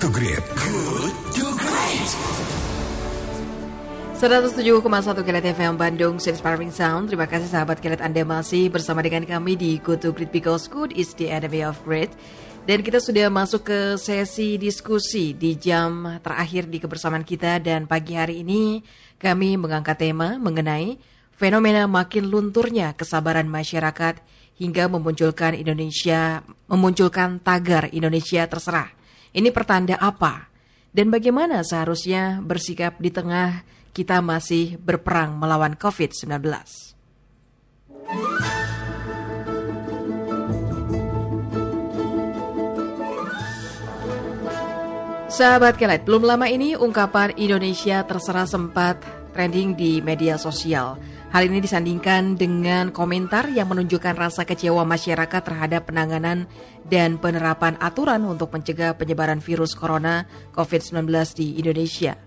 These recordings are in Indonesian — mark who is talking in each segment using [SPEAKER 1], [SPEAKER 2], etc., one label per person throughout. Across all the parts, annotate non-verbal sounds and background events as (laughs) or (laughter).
[SPEAKER 1] to Great. Good to Great.
[SPEAKER 2] 107,1 Kilat FM Bandung Inspiring Sound Terima kasih sahabat Kilat Anda masih bersama dengan kami di Go to Great Because Good is the enemy of great Dan kita sudah masuk ke sesi diskusi di jam terakhir di kebersamaan kita Dan pagi hari ini kami mengangkat tema mengenai Fenomena makin lunturnya kesabaran masyarakat Hingga memunculkan Indonesia Memunculkan tagar Indonesia terserah ini pertanda apa? Dan bagaimana seharusnya bersikap di tengah kita masih berperang melawan COVID-19? Sahabat Kelet, belum lama ini ungkapan Indonesia terserah sempat trending di media sosial. Hal ini disandingkan dengan komentar yang menunjukkan rasa kecewa masyarakat terhadap penanganan dan penerapan aturan untuk mencegah penyebaran virus corona COVID-19 di Indonesia.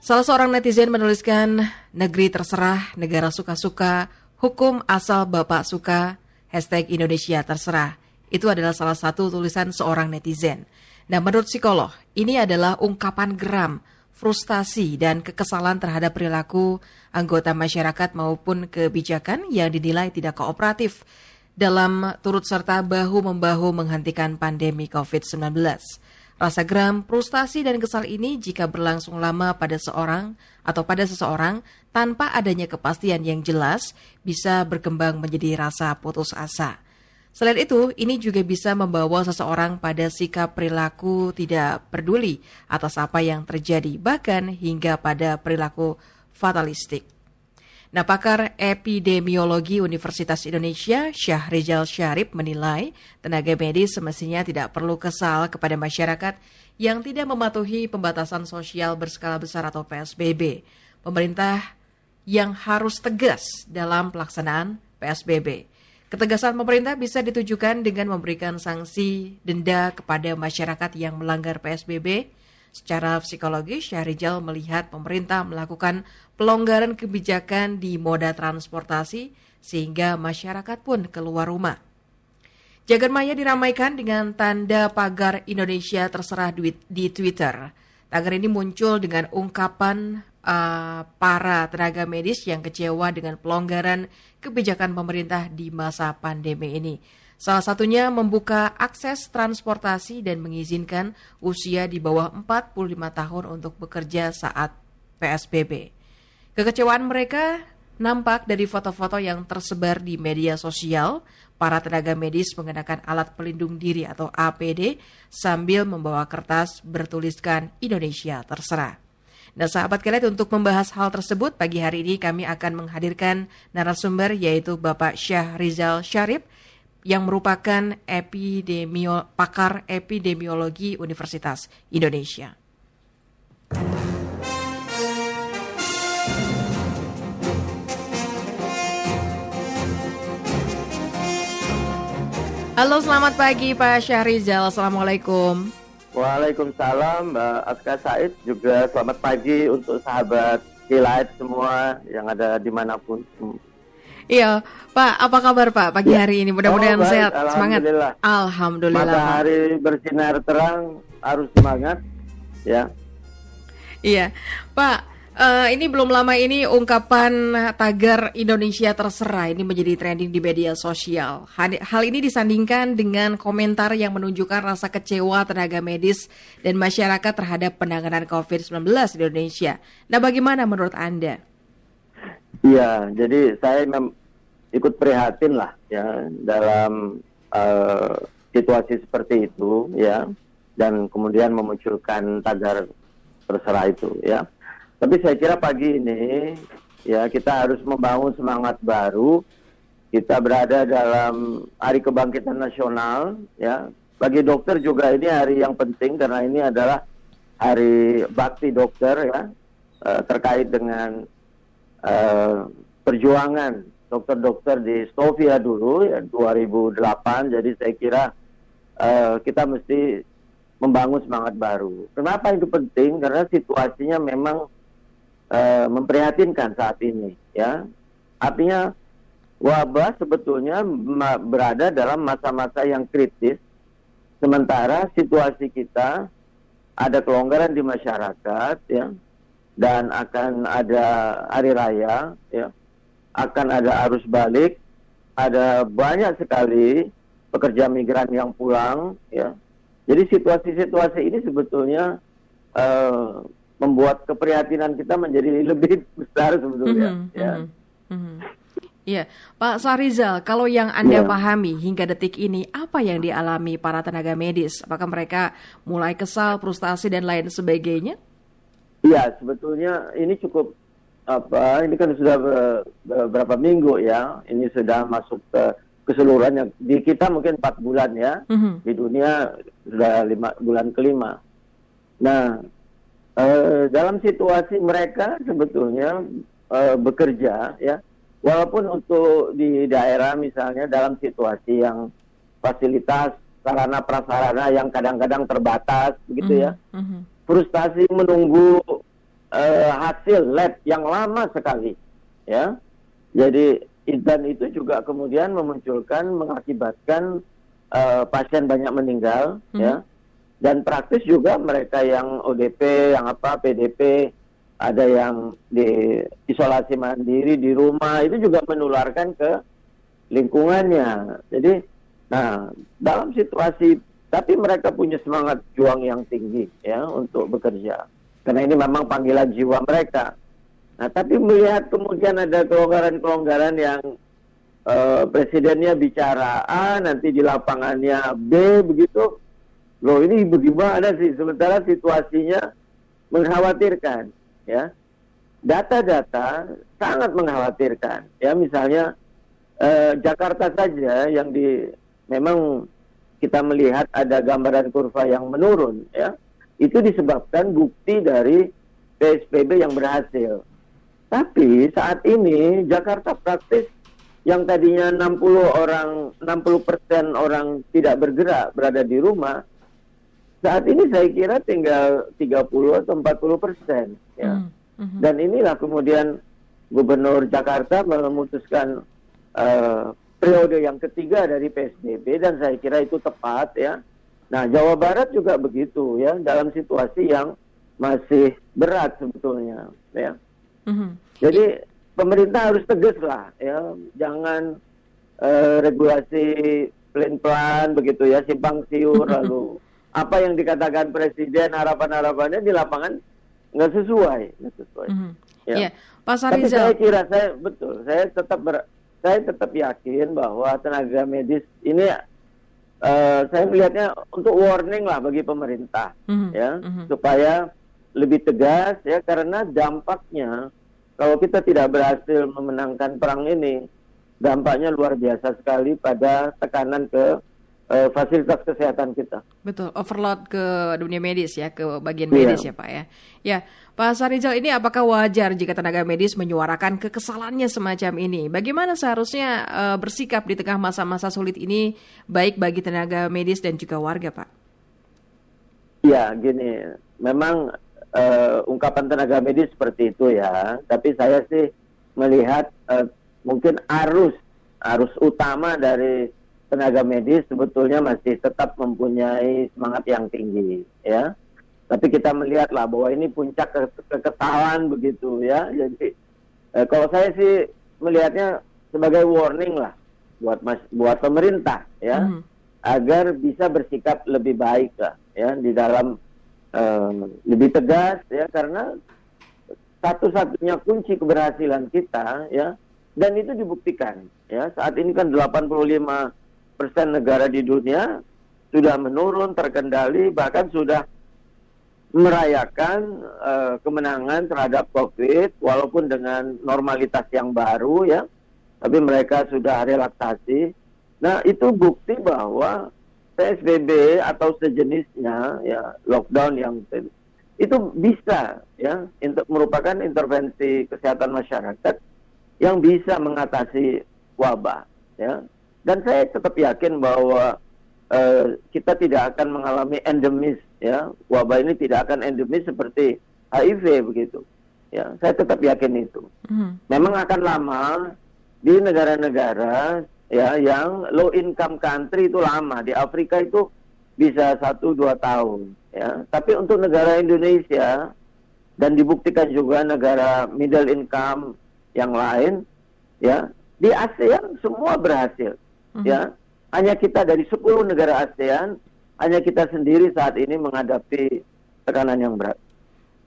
[SPEAKER 2] Salah seorang netizen menuliskan, negeri terserah, negara suka-suka, hukum asal bapak suka, hashtag Indonesia terserah. Itu adalah salah satu tulisan seorang netizen. Nah menurut psikolog, ini adalah ungkapan geram frustasi dan kekesalan terhadap perilaku anggota masyarakat maupun kebijakan yang dinilai tidak kooperatif dalam turut serta bahu-membahu menghentikan pandemi COVID-19. Rasa geram, frustasi, dan kesal ini jika berlangsung lama pada seorang atau pada seseorang tanpa adanya kepastian yang jelas bisa berkembang menjadi rasa putus asa. Selain itu, ini juga bisa membawa seseorang pada sikap perilaku tidak peduli atas apa yang terjadi, bahkan hingga pada perilaku fatalistik. Nah, pakar epidemiologi Universitas Indonesia, Syahrizal Syarif menilai tenaga medis semestinya tidak perlu kesal kepada masyarakat yang tidak mematuhi pembatasan sosial berskala besar atau PSBB. Pemerintah yang harus tegas dalam pelaksanaan PSBB. Ketegasan pemerintah bisa ditujukan dengan memberikan sanksi denda kepada masyarakat yang melanggar PSBB. Secara psikologis, Syahrijal melihat pemerintah melakukan pelonggaran kebijakan di moda transportasi sehingga masyarakat pun keluar rumah. Jagan maya diramaikan dengan tanda pagar Indonesia terserah di Twitter. Tagar ini muncul dengan ungkapan uh, para tenaga medis yang kecewa dengan pelonggaran kebijakan pemerintah di masa pandemi ini. Salah satunya membuka akses transportasi dan mengizinkan usia di bawah 45 tahun untuk bekerja saat PSBB. Kekecewaan mereka nampak dari foto-foto yang tersebar di media sosial. Para tenaga medis mengenakan alat pelindung diri atau APD sambil membawa kertas bertuliskan Indonesia terserah. Nah sahabat kalian untuk membahas hal tersebut pagi hari ini kami akan menghadirkan narasumber yaitu Bapak Syah Rizal Syarif yang merupakan epidemio, pakar epidemiologi Universitas Indonesia. Halo selamat pagi Pak Syahrizal Assalamualaikum
[SPEAKER 3] Waalaikumsalam Mbak Aska Said juga selamat pagi untuk sahabat Kilat semua yang ada di mana pun.
[SPEAKER 2] Iya, Pak, apa kabar Pak pagi ya. hari ini? Mudah-mudahan oh, sehat, semangat.
[SPEAKER 3] Alhamdulillah.
[SPEAKER 2] Alhamdulillah.
[SPEAKER 3] Matahari bersinar terang, harus semangat, ya.
[SPEAKER 2] Iya, Pak. Uh, ini belum lama ini ungkapan tagar Indonesia terserah ini menjadi trending di media sosial. Hal ini disandingkan dengan komentar yang menunjukkan rasa kecewa tenaga medis dan masyarakat terhadap penanganan COVID-19 di Indonesia. Nah, bagaimana menurut Anda?
[SPEAKER 3] Iya, jadi saya ikut prihatin lah ya dalam uh, situasi seperti itu ya dan kemudian memunculkan tagar terserah itu ya tapi saya kira pagi ini ya kita harus membangun semangat baru. Kita berada dalam hari kebangkitan nasional ya. Bagi dokter juga ini hari yang penting karena ini adalah hari bakti dokter ya uh, terkait dengan uh, perjuangan dokter-dokter di Stovia dulu ya 2008 jadi saya kira uh, kita mesti membangun semangat baru. Kenapa itu penting? Karena situasinya memang uh, memprihatinkan saat ini ya. Artinya wabah sebetulnya berada dalam masa-masa yang kritis. Sementara situasi kita ada kelonggaran di masyarakat ya. Dan akan ada hari raya ya. Akan ada arus balik. Ada banyak sekali pekerja migran yang pulang ya. Jadi situasi-situasi ini sebetulnya uh, membuat keprihatinan kita menjadi (laughs) lebih besar sebetulnya mm -hmm, ya mm -hmm.
[SPEAKER 2] Iya, Pak Sarizal, kalau yang Anda ya. pahami hingga detik ini, apa yang dialami para tenaga medis? Apakah mereka mulai kesal, frustasi, dan lain sebagainya?
[SPEAKER 3] Iya, sebetulnya ini cukup apa? Ini kan sudah beberapa minggu ya. Ini sudah masuk ke keseluruhannya. Di kita mungkin empat bulan ya. Mm -hmm. Di dunia sudah lima bulan kelima. Nah, eh, dalam situasi mereka sebetulnya eh, bekerja ya walaupun untuk di daerah misalnya dalam situasi yang fasilitas sarana prasarana yang kadang-kadang terbatas begitu ya mm -hmm. frustasi menunggu uh, hasil lab yang lama sekali ya jadi dan itu juga kemudian memunculkan mengakibatkan uh, pasien banyak meninggal mm -hmm. ya dan praktis juga mereka yang ODP yang apa PDP ada yang di isolasi mandiri di rumah itu juga menularkan ke lingkungannya. Jadi, nah dalam situasi tapi mereka punya semangat juang yang tinggi ya untuk bekerja karena ini memang panggilan jiwa mereka. Nah, tapi melihat kemudian ada kelonggaran-kelonggaran yang uh, presidennya bicara A, nanti di lapangannya B begitu. Loh ini bagaimana sih? Sementara situasinya mengkhawatirkan ya. Data-data sangat mengkhawatirkan ya. Misalnya eh, Jakarta saja yang di memang kita melihat ada gambaran kurva yang menurun ya. Itu disebabkan bukti dari PSBB yang berhasil. Tapi saat ini Jakarta praktis yang tadinya 60 orang 60 persen orang tidak bergerak berada di rumah saat ini saya kira tinggal 30 atau 40 persen. Ya. Mm -hmm. Dan inilah kemudian Gubernur Jakarta memutuskan uh, periode yang ketiga dari PSBB dan saya kira itu tepat ya. Nah Jawa Barat juga begitu ya dalam situasi yang masih berat sebetulnya ya. Mm -hmm. Jadi pemerintah harus tegas lah ya, jangan uh, regulasi pelan-pelan begitu ya simpang siur (laughs) lalu apa yang dikatakan presiden harapan-harapannya di lapangan nggak sesuai, nggak sesuai. Mm -hmm.
[SPEAKER 2] ya. Yeah. Pak
[SPEAKER 3] Tapi saya kira saya betul, saya tetap ber, saya tetap yakin bahwa tenaga medis ini uh, saya melihatnya untuk warning lah bagi pemerintah, mm -hmm. ya mm -hmm. supaya lebih tegas ya karena dampaknya kalau kita tidak berhasil memenangkan perang ini dampaknya luar biasa sekali pada tekanan ke uh, fasilitas kesehatan kita.
[SPEAKER 2] Betul, overload ke dunia medis ya, ke bagian medis yeah. ya Pak ya. Ya, Pak Sarizal ini apakah wajar jika tenaga medis menyuarakan kekesalannya semacam ini? Bagaimana seharusnya uh, bersikap di tengah masa-masa sulit ini, baik bagi tenaga medis dan juga warga Pak?
[SPEAKER 3] Ya, gini, memang uh, ungkapan tenaga medis seperti itu ya, tapi saya sih melihat uh, mungkin arus arus utama dari tenaga medis sebetulnya masih tetap mempunyai semangat yang tinggi ya. Tapi kita melihatlah bahwa ini puncak ke kekesalan begitu ya. Jadi eh, kalau saya sih melihatnya sebagai warning lah buat mas buat pemerintah ya mm. agar bisa bersikap lebih baik lah ya di dalam eh, lebih tegas ya karena satu-satunya kunci keberhasilan kita ya dan itu dibuktikan ya. Saat ini kan 85 persen negara di dunia sudah menurun terkendali bahkan sudah merayakan uh, kemenangan terhadap COVID walaupun dengan normalitas yang baru ya. Tapi mereka sudah relaksasi. Nah itu bukti bahwa PSBB atau sejenisnya ya lockdown yang itu bisa ya untuk merupakan intervensi kesehatan masyarakat yang bisa mengatasi wabah ya dan saya tetap yakin bahwa uh, kita tidak akan mengalami endemis ya. Wabah ini tidak akan endemis seperti HIV begitu. Ya, saya tetap yakin itu. Hmm. Memang akan lama di negara-negara ya yang low income country itu lama. Di Afrika itu bisa satu dua tahun ya tapi untuk negara Indonesia dan dibuktikan juga negara middle income yang lain ya di ASEAN semua berhasil
[SPEAKER 2] Mhm.
[SPEAKER 3] ya hanya kita dari 10 negara ASEAN hanya kita sendiri saat ini menghadapi tekanan yang berat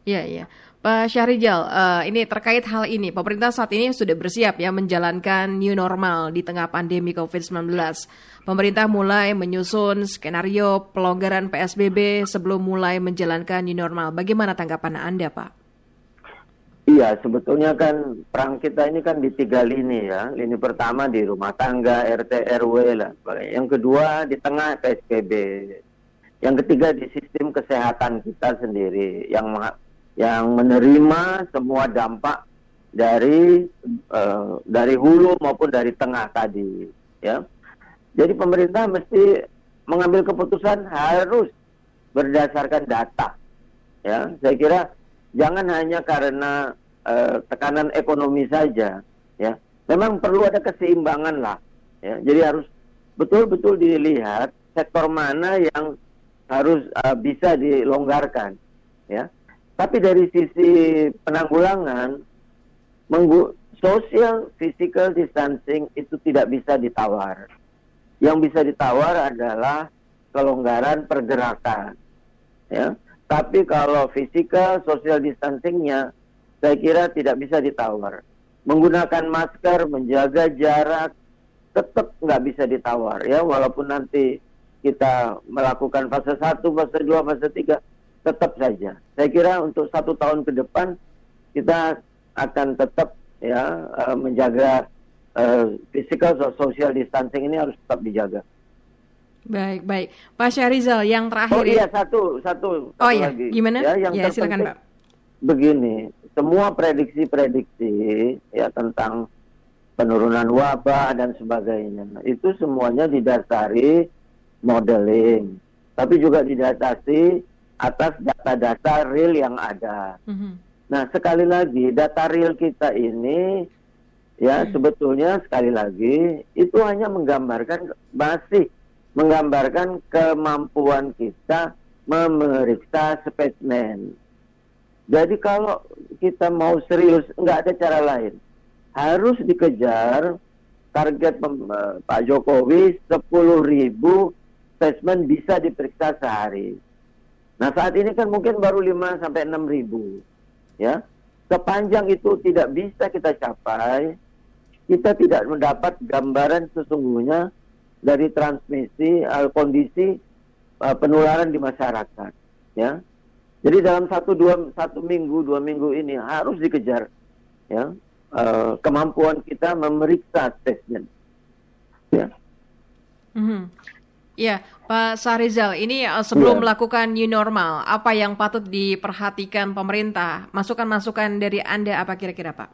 [SPEAKER 2] Iya, iya. Pak Syahrijal, eh, ini terkait hal ini, pemerintah saat ini sudah bersiap ya menjalankan new normal di tengah pandemi COVID-19. Pemerintah mulai menyusun skenario pelonggaran PSBB sebelum mulai menjalankan new normal. Bagaimana tanggapan Anda, Pak?
[SPEAKER 3] Iya, sebetulnya kan perang kita ini kan di tiga lini ya. Lini pertama di rumah tangga, RT, RW lah. Yang kedua di tengah PSBB. Yang ketiga di sistem kesehatan kita sendiri yang yang menerima semua dampak dari eh, dari hulu maupun dari tengah tadi, ya. Jadi pemerintah mesti mengambil keputusan harus berdasarkan data. Ya, saya kira jangan hanya karena eh, tekanan ekonomi saja, ya. Memang perlu ada keseimbangan lah, ya. Jadi harus betul-betul dilihat sektor mana yang harus eh, bisa dilonggarkan, ya. Tapi dari sisi penanggulangan, social physical distancing itu tidak bisa ditawar. Yang bisa ditawar adalah kelonggaran pergerakan, ya. Tapi kalau physical social distancingnya, saya kira tidak bisa ditawar. Menggunakan masker, menjaga jarak, tetap nggak bisa ditawar ya. Walaupun nanti kita melakukan fase 1, fase 2, fase 3, tetap saja. Saya kira untuk satu tahun ke depan kita akan tetap ya eh, menjaga eh, physical so- social distancing ini harus tetap dijaga.
[SPEAKER 2] Baik, baik. Pak Syahrizal, yang terakhir
[SPEAKER 3] Oh iya satu satu,
[SPEAKER 2] Oh
[SPEAKER 3] satu
[SPEAKER 2] iya,
[SPEAKER 3] lagi.
[SPEAKER 2] gimana?
[SPEAKER 3] Ya, yang
[SPEAKER 2] Ya, silakan, Pak.
[SPEAKER 3] Begini, semua prediksi-prediksi ya tentang penurunan wabah dan sebagainya itu semuanya didasari modeling, tapi juga didasari atas data-data real yang ada.
[SPEAKER 2] Mhm.
[SPEAKER 3] Nah, sekali lagi data real kita ini ya sebetulnya sekali lagi itu hanya menggambarkan masih menggambarkan kemampuan kita memeriksa spesimen. Jadi kalau kita mau serius nggak ada cara lain. Harus dikejar target eh, Pak Jokowi 10.000 ribu spesimen bisa diperiksa sehari. Nah saat ini kan mungkin baru 5 sampai 6 ribu. Ya, sepanjang itu tidak bisa kita capai, kita tidak mendapat gambaran sesungguhnya dari transmisi eh, kondisi eh, penularan di masyarakat. Ya, jadi dalam satu dua satu minggu dua minggu ini harus dikejar ya eh, kemampuan kita memeriksa spesimen. Ya.
[SPEAKER 2] Mhm. Ya, Pak Syahrizal, ini eh, sebelum
[SPEAKER 3] Iya.
[SPEAKER 2] melakukan new normal, apa yang patut diperhatikan pemerintah? Masukan-masukan dari Anda apa kira-kira, Pak?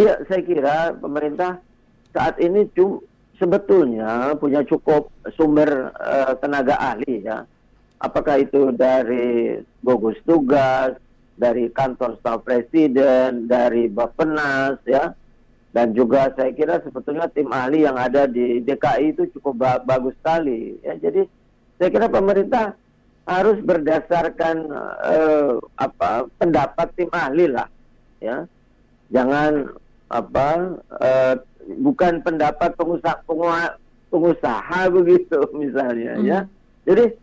[SPEAKER 3] Iya, saya kira pemerintah saat ini cum- sebetulnya punya cukup sumber eh, tenaga ahli ya. Apakah itu dari gugus tugas, dari kantor staf presiden, dari Bappenas ya. Dan juga saya kira sebetulnya tim ahli yang ada di DKI itu cukup ba- bagus sekali ya. Jadi saya kira pemerintah harus berdasarkan eh, apa pendapat tim ahli lah ya jangan apa eh, bukan pendapat pengusaha pengusaha, pengusaha (laughs) begitu misalnya
[SPEAKER 2] Mhm.
[SPEAKER 3] ya jadi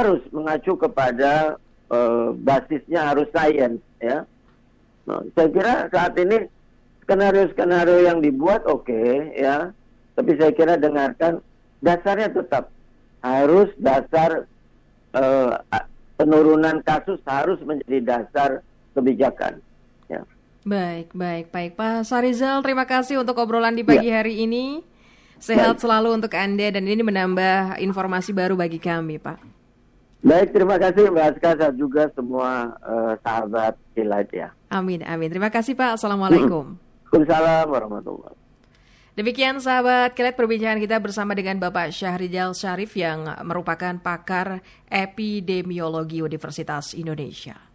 [SPEAKER 3] harus mengacu kepada eh, basisnya harus sains ya Nah, saya kira saat ini skenario-skenario yang dibuat oke ya tapi saya kira dengarkan dasarnya tetap harus dasar eh, penurunan kasus harus menjadi dasar kebijakan ya
[SPEAKER 2] Baik, baik, baik. Pak Syahrizal, terima kasih untuk obrolan di pagi hari ini. Sehat
[SPEAKER 3] Baik.
[SPEAKER 2] selalu untuk Anda dan ini menambah informasi baru bagi kami, Pak.
[SPEAKER 3] Baik, terima kasih Mbak Aska dan juga semua eh, sahabat Delight ya.
[SPEAKER 2] Amin, amin. Terima kasih, Pak. Assalamualaikum. (clears throat)
[SPEAKER 3] Waalaikumsalam warahmatullahi
[SPEAKER 2] Demikian sahabat kilat perbincangan kita bersama dengan Bapak Syahrizal Syarif yang merupakan pakar epidemiologi Universitas Indonesia.